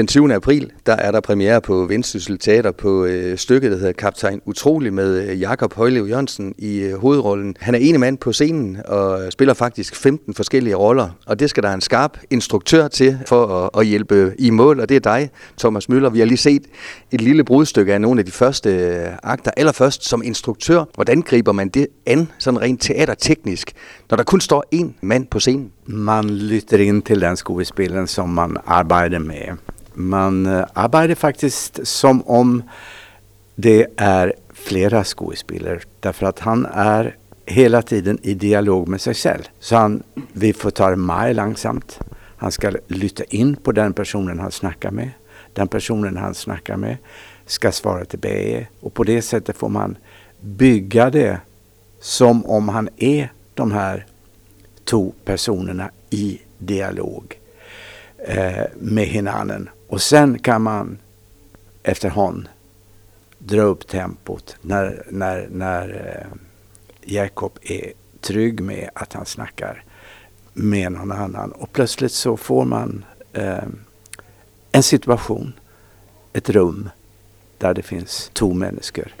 Den 20. april, der er der premiere på Vendsyssel Teater på øh, stykket, der hedder Kaptajn Utrolig med øh, Jakob Højlev Jørgensen i øh, hovedrollen. Han er ene mand på scenen og spiller faktisk 15 forskellige roller, og det skal der en skarp instruktør til for at, at hjælpe i mål, og det er dig, Thomas Møller. Vi har lige set et lille brudstykke af nogle af de første øh, akter. Allerførst som instruktør, hvordan griber man det an, sådan rent teaterteknisk, når der kun står én mand på scenen? Man lytter ind til den skuespilleren, som man arbejder med. Man eh, arbetar faktiskt som om det är flera skådespelare därför att han är hela tiden i dialog med sig själv. Så han, vi får ta det meget långsamt. Han ska lytta in på den personen han snackar med. Den personen han snackar med ska svara tillbaka och på det sättet får man bygga det som om han är de här två personerna i dialog eh, med hinanden. Och sen kan man efterhand dra upp tempot när, när, när eh, Jakob är trygg med att han snackar med någon annan. Och plötsligt så får man eh, en situation, ett rum där det finns två människor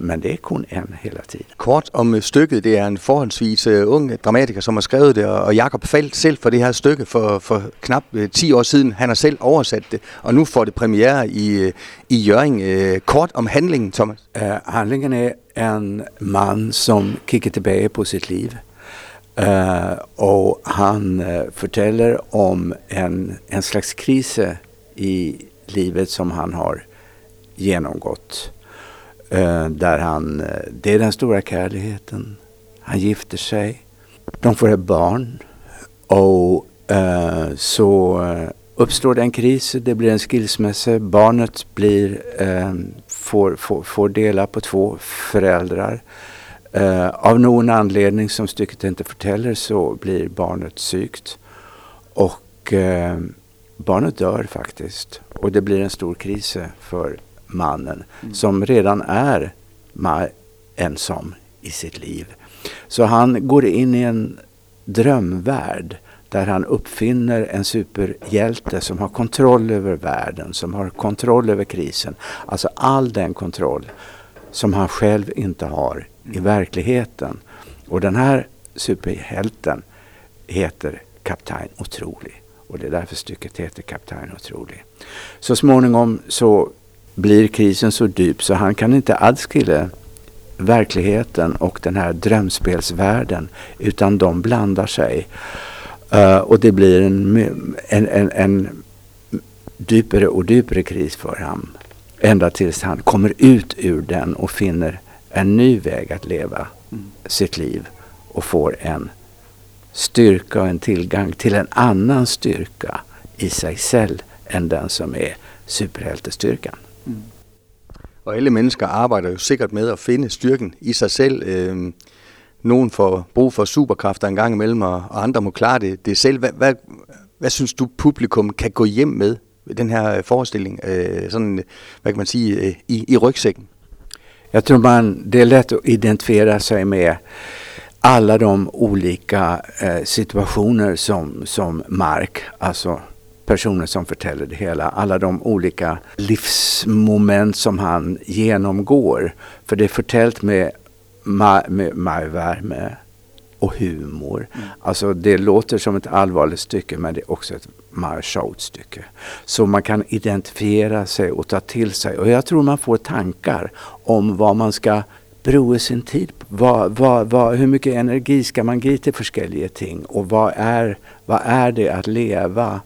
men det er kun en hele tiden. Kort om øh, stykket. Det er en forholdsvis uh, ung dramatiker, som har skrevet det, og Jakob faldt selv for det her stykke for, for knap uh, 10 år siden. Han har selv oversat det, og nu får det premiere i, i Jørgen. Uh, kort om handlingen, Thomas. Uh, handlingen er en mand, som kigger tilbage på sit liv. Uh, og han uh, fortæller om en, en slags krise i livet som han har genomgått. Eh, där han, eh, det är den stora kärleken. Han gifter sig. De får ett barn. Och eh, så eh, uppstår det en kris, det blir en skilsmässa. Barnet blir, eh, får, får, får dela på två föräldrar. Eh, av någon anledning som stycket inte förtäller så blir barnet sykt. Och barnet dör faktiskt. Och det blir en stor kris för mannen mm. som redan är ensam i sitt liv. Så han går in i en drömvärld där han uppfinner en superhjälte som har kontroll över världen, som har kontroll över krisen. Alltså all den kontroll som han själv inte har i mm. verkligheten. Och den här superhjälten heter Kapten Otrolig. Och det är därför stycket heter Kapten Otrolig. Så småningom så blir krisen så djup så han kan inte adskilja verkligheten och den här drömspelsvärlden utan de blandar sig. Uh, och det blir en, en, en, en djupare och djupare kris för honom. Ända tills han kommer ut ur den och finner en ny väg att leva mm. sitt liv och får en styrka och en tillgång till en annan styrka i sig själv än den som är superhjältestyrkan. Mm. Og alle mennesker arbejder jo sikkert med at finde styrken i sig selv. Øh, nogen får brug for superkræfter en gang imellem, og, og andre må klare det, det selv. Hvad, hvad, hvad synes du, publikum kan gå hjem med den her øh, forestilling, øh, sådan, øh, hvad kan man sige, øh, i, i rygsækken? Jag tror man, det är lätt att identifiera sig med alla de olika eh, situationer som, som Mark, alltså personer som förtäller det hela. Alla de olika livsmoment som han genomgår. För det är förtält med, med, med värme och humor. Mm. Alltså det låter som ett allvarligt stycke men det är också ett stycke. Så man kan identifiera sig och ta till sig. Och jag tror man får tankar om vad man ska bruka sin tid på. Vad, vad, vad, hur mycket energi ska man ge till olika ting? Och vad är, vad är det att leva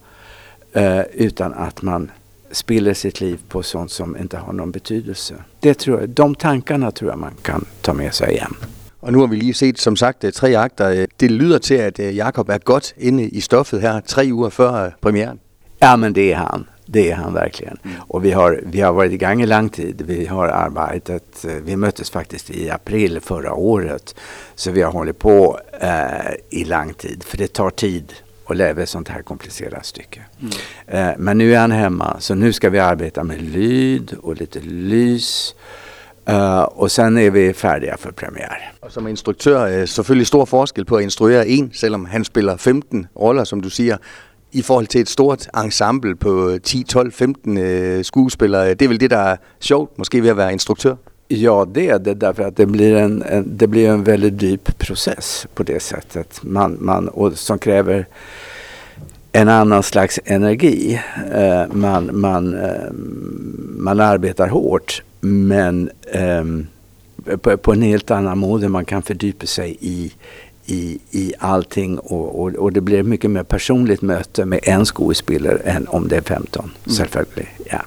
eh, utan att man spiller sitt liv på sånt som inte har någon betydelse. Det tror jag, de tankarna tror jag man kan ta med sig igen. Og nu har vi lige set, som sagt, tre akter. Det lyder til, at øh, Jakob er godt inde i stoffet her, tre uger før øh, premieren. Ja, men det är han. Det är han verkligen. Mm. Och vi har, vi har varit igång i lång tid. Vi har arbetat, eh, vi möttes faktiskt i april förra året. Så vi har hållit på eh, i lång tid. För det tar tid och lära ett sånt här komplicerat stycke. Mm. Eh, men nu är han hemma så nu ska vi arbeta med lyd och lite lys. Uh, och sen är vi färdiga för premiär. Och som instruktör är selvfølgelig stor forskel på att instruera en, selvom han spelar 15 roller som du säger. i forhold til et stort ensemble på 10, 12, 15 øh, skuespillere. Det er vel det, der er sjovt, måske ved at være instruktør? Ja, det är det därför att det blir en, en, det blir en väldigt dyp process på det sättet. Man, man, och som kräver en annan slags energi. Eh, man, man, eh, man arbetar hårt men eh, på, på en helt annan måte. Man kan fördjupa sig i, i, i allting och, och, och det blir mycket mer personligt möte med en skådespelare än om det är 15. Mm. Selvfølgelig, ja.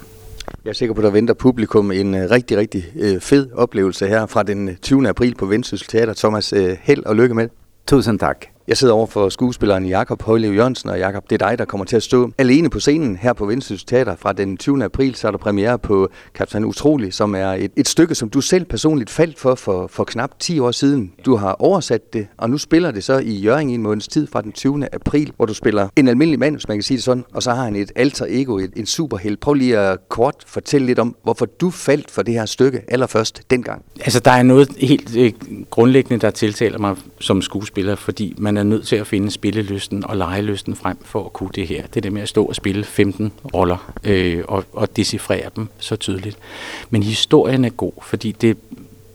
Jeg er sikker på, at der venter publikum en øh, rigtig, rigtig øh, fed oplevelse her fra den øh, 20. april på Vendsyssel Teater. Thomas, held og lykke med. Tusind tak. Jeg sidder over for skuespilleren Jakob Højlev Jørgensen, og Jakob, det er dig, der kommer til at stå alene på scenen her på Vendsyssel Teater fra den 20. april. Så er der premiere på Kaptajn Utrolig, som er et, et stykke, som du selv personligt faldt for, for for knap 10 år siden. Du har oversat det, og nu spiller det så i Jørgen i en måneds tid fra den 20. april, hvor du spiller en almindelig mand, hvis man kan sige det sådan, og så har han et alter ego, et, en superheld. Prøv lige at kort fortælle lidt om, hvorfor du faldt for det her stykke allerførst dengang. Altså, der er noget helt øh, grundlæggende, der tiltaler mig som skuespiller, fordi man er nødt til at finde spillelysten og legelysten frem for at kunne det her. Det er det med at stå og spille 15 roller øh, og, og decifrere dem så tydeligt. Men historien er god, fordi det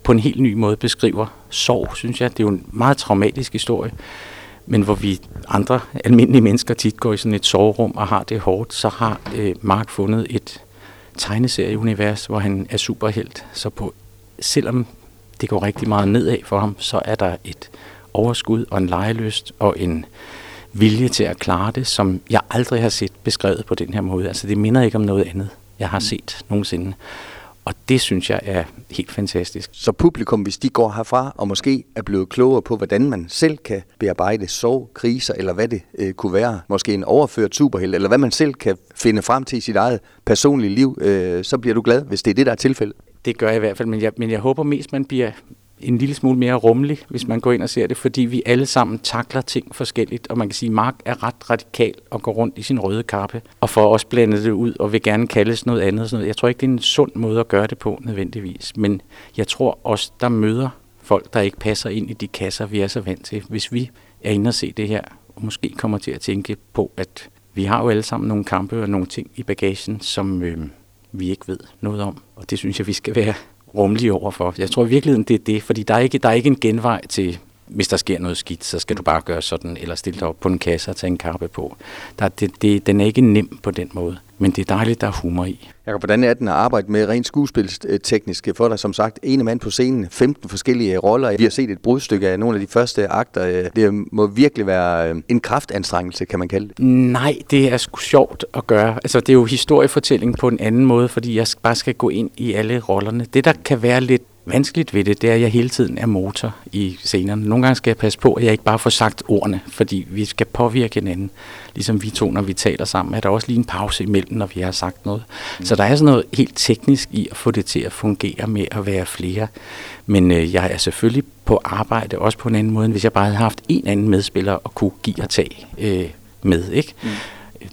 på en helt ny måde beskriver sorg, synes jeg. Det er jo en meget traumatisk historie. Men hvor vi andre almindelige mennesker tit går i sådan et soverum og har det hårdt, så har øh, Mark fundet et tegneserieunivers, hvor han er superhelt. Så på, selvom det går rigtig meget nedad for ham, så er der et overskud og en lejeløst og en vilje til at klare det, som jeg aldrig har set beskrevet på den her måde. Altså det minder ikke om noget andet, jeg har set nogensinde. Og det synes jeg er helt fantastisk. Så publikum, hvis de går herfra og måske er blevet klogere på, hvordan man selv kan bearbejde sorg, kriser, eller hvad det øh, kunne være, måske en overført superheld, eller hvad man selv kan finde frem til i sit eget personlige liv, øh, så bliver du glad, hvis det er det, der er tilfældet. Det gør jeg i hvert fald, men jeg, men jeg håber mest, man bliver en lille smule mere rummelig, hvis man går ind og ser det, fordi vi alle sammen takler ting forskelligt, og man kan sige, at Mark er ret radikal og går rundt i sin røde kappe, og får også blandet det ud, og vil gerne kaldes noget andet. Sådan noget. Jeg tror ikke, det er en sund måde at gøre det på, nødvendigvis, men jeg tror også, der møder folk, der ikke passer ind i de kasser, vi er så vant til. Hvis vi er inde og se det her, og måske kommer til at tænke på, at vi har jo alle sammen nogle kampe og nogle ting i bagagen, som øh, vi ikke ved noget om, og det synes jeg, vi skal være rummelige overfor. Jeg tror i virkeligheden, det er det, fordi der er ikke, der er ikke en genvej til, hvis der sker noget skidt, så skal du bare gøre sådan, eller stille dig op på en kasse og tage en kappe på. Der, det, det, den er ikke nem på den måde, men det er dejligt, der er humor i. Jakob, hvordan er den at arbejde med rent skuespilsteknisk for dig? Som sagt, ene mand på scenen, 15 forskellige roller. Vi har set et brudstykke af nogle af de første akter. Det må virkelig være øh, en kraftanstrengelse, kan man kalde det. Nej, det er sgu sjovt at gøre. Altså, det er jo historiefortælling på en anden måde, fordi jeg bare skal gå ind i alle rollerne. Det, der kan være lidt vanskeligt ved det, det er, at jeg hele tiden er motor i scenerne. Nogle gange skal jeg passe på, at jeg ikke bare får sagt ordene, fordi vi skal påvirke hinanden. Ligesom vi to, når vi taler sammen, er der også lige en pause imellem, når vi har sagt noget. Mm. Så der er sådan noget helt teknisk i at få det til at fungere med at være flere. Men øh, jeg er selvfølgelig på arbejde, også på en anden måde, end hvis jeg bare havde haft en anden medspiller og kunne give og tage øh, med. Ikke? Mm.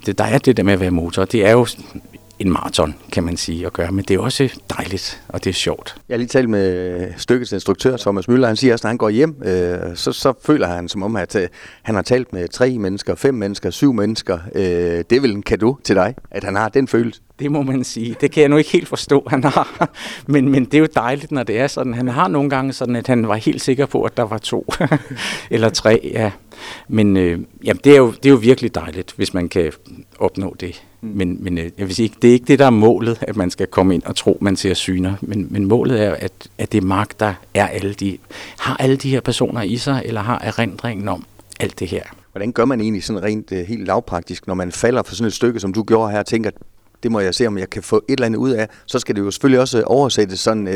Det, der er det der med at være motor. Det er jo en maraton, kan man sige, at gøre. Men det er også dejligt, og det er sjovt. Jeg har lige talt med stykkets instruktør, Thomas Møller. Han siger også, når han går hjem, øh, så, så føler han som om, at øh, han har talt med tre mennesker, fem mennesker, syv mennesker. Øh, det er vel en kado til dig, at han har den følelse? Det må man sige. Det kan jeg nu ikke helt forstå, han har. Men, men det er jo dejligt, når det er sådan. Han har nogle gange sådan, at han var helt sikker på, at der var to eller tre. Ja. Men øh, jamen, det, er jo, det er jo virkelig dejligt, hvis man kan opnå det. Mm. Men, men øh, jeg vil sige, det er ikke det, der er målet, at man skal komme ind og tro, man ser syner. Men, men målet er, at, at det er Mark, der er alle de, har alle de her personer i sig, eller har erindringen om alt det her. Hvordan gør man egentlig sådan rent uh, helt lavpraktisk, når man falder for sådan et stykke, som du gjorde her, og tænker, det må jeg se, om jeg kan få et eller andet ud af. Så skal det jo selvfølgelig også oversættes sådan, uh,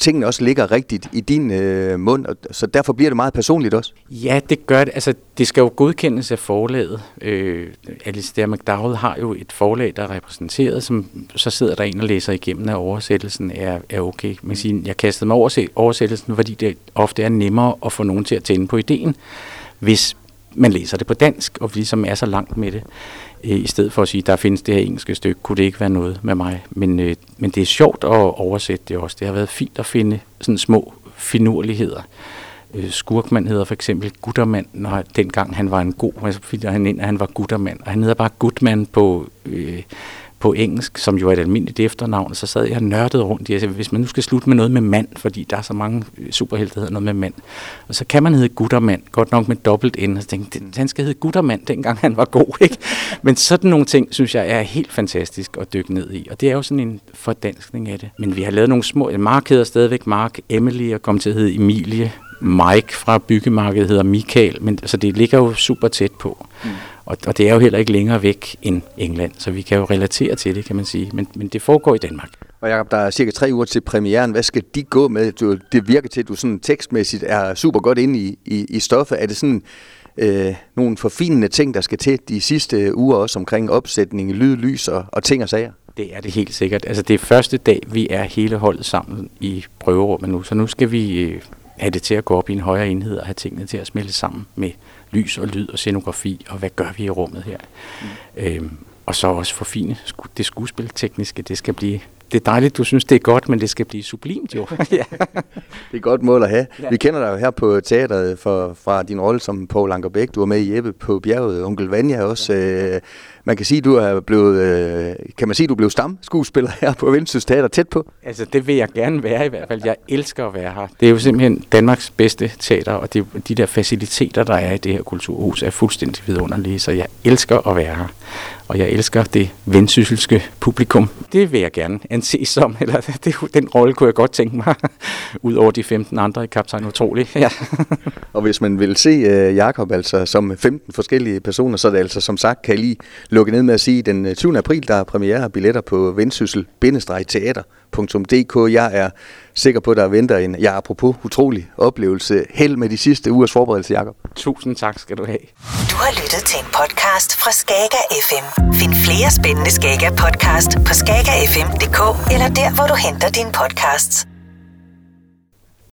tingene også ligger rigtigt i din øh, mund, og, så derfor bliver det meget personligt også. Ja, det gør det. Altså, det skal jo godkendes af forlaget. Øh, Alistair McDowell har jo et forlag, der er repræsenteret, som så sidder der en og læser igennem, at oversættelsen er, er okay. Man siger, jeg kastede mig over oversættelsen, fordi det ofte er nemmere at få nogen til at tænde på ideen, hvis man læser det på dansk, og vi som er så langt med det. Øh, I stedet for at sige, der findes det her engelske stykke, kunne det ikke være noget med mig. Men, øh, men det er sjovt at oversætte det også. Det har været fint at finde sådan små finurligheder. Øh, Skurkmand hedder for eksempel Guttermand, når dengang han var en god, altså så finder han ind, at han var Guttermand. Og han hedder bare Gutman på, øh, på engelsk, som jo er et almindeligt efternavn. Så sad jeg og nørdede rundt i, altså, hvis man nu skal slutte med noget med mand, fordi der er så mange superhelte, der hedder noget med mand. Og så kan man hedde Guttermand, godt nok med dobbelt N. Og så tænkte han skal hedde Guttermand, dengang han var god. Ikke? Men sådan nogle ting, synes jeg, er helt fantastisk at dykke ned i. Og det er jo sådan en fordanskning af det. Men vi har lavet nogle små, Mark hedder stadigvæk Mark, Emily er kommet til at hedde Emilie, Mike fra byggemarkedet hedder Michael, men altså, det ligger jo super tæt på. Mm. Og, og det er jo heller ikke længere væk end England, så vi kan jo relatere til det, kan man sige. Men, men det foregår i Danmark. Og Jacob, der er cirka tre uger til premieren. Hvad skal de gå med? Du, det virker til, at du sådan tekstmæssigt er super godt inde i, i, i stoffet. Er det sådan øh, nogle forfinende ting, der skal til de sidste uger også omkring opsætning, lyd, lys og, og ting og sager? Det er det helt sikkert. Altså det er første dag, vi er hele holdet sammen i prøverummet nu, så nu skal vi øh, have det til at gå op i en højere enhed og have tingene til at smelte sammen med lys og lyd og scenografi, og hvad gør vi i rummet her? Mm. Øhm, og så også forfine det skuespiltekniske. Det skal blive det er dejligt, du synes, det er godt, men det skal blive sublimt jo. ja. Det er et godt mål at have. Ja. Vi kender dig jo her på teateret for, fra din rolle som Paul Ankerbæk. Du var med i Jeppe på bjerget, Onkel Vanya også. Ja. Øh, man kan sige, du er blevet, øh, kan man sige, du blev stamskuespiller her på Vendsyssel Teater tæt på? Altså, det vil jeg gerne være i hvert fald. Jeg elsker at være her. Det er jo simpelthen Danmarks bedste teater, og det, de der faciliteter, der er i det her kulturhus, er fuldstændig vidunderlige, så jeg elsker at være her. Og jeg elsker det vendsysselske publikum. Det vil jeg gerne anse som, eller det, den rolle kunne jeg godt tænke mig, ud over de 15 andre i Kaptajn Utrolig. Ja. og hvis man vil se uh, Jakob altså som 15 forskellige personer, så er det altså som sagt, kan I lige lukke ned med at sige, den øh, 20. april, der er premiere billetter på vendsyssel-teater.dk. Jeg er sikker på, at der venter en, ja, apropos utrolig oplevelse. Held med de sidste ugers forberedelse, Jakob. Tusind tak skal du have. Du har lyttet til en podcast fra Skager FM. Find flere spændende Skager podcast på skagerfm.dk eller der, hvor du henter dine podcasts.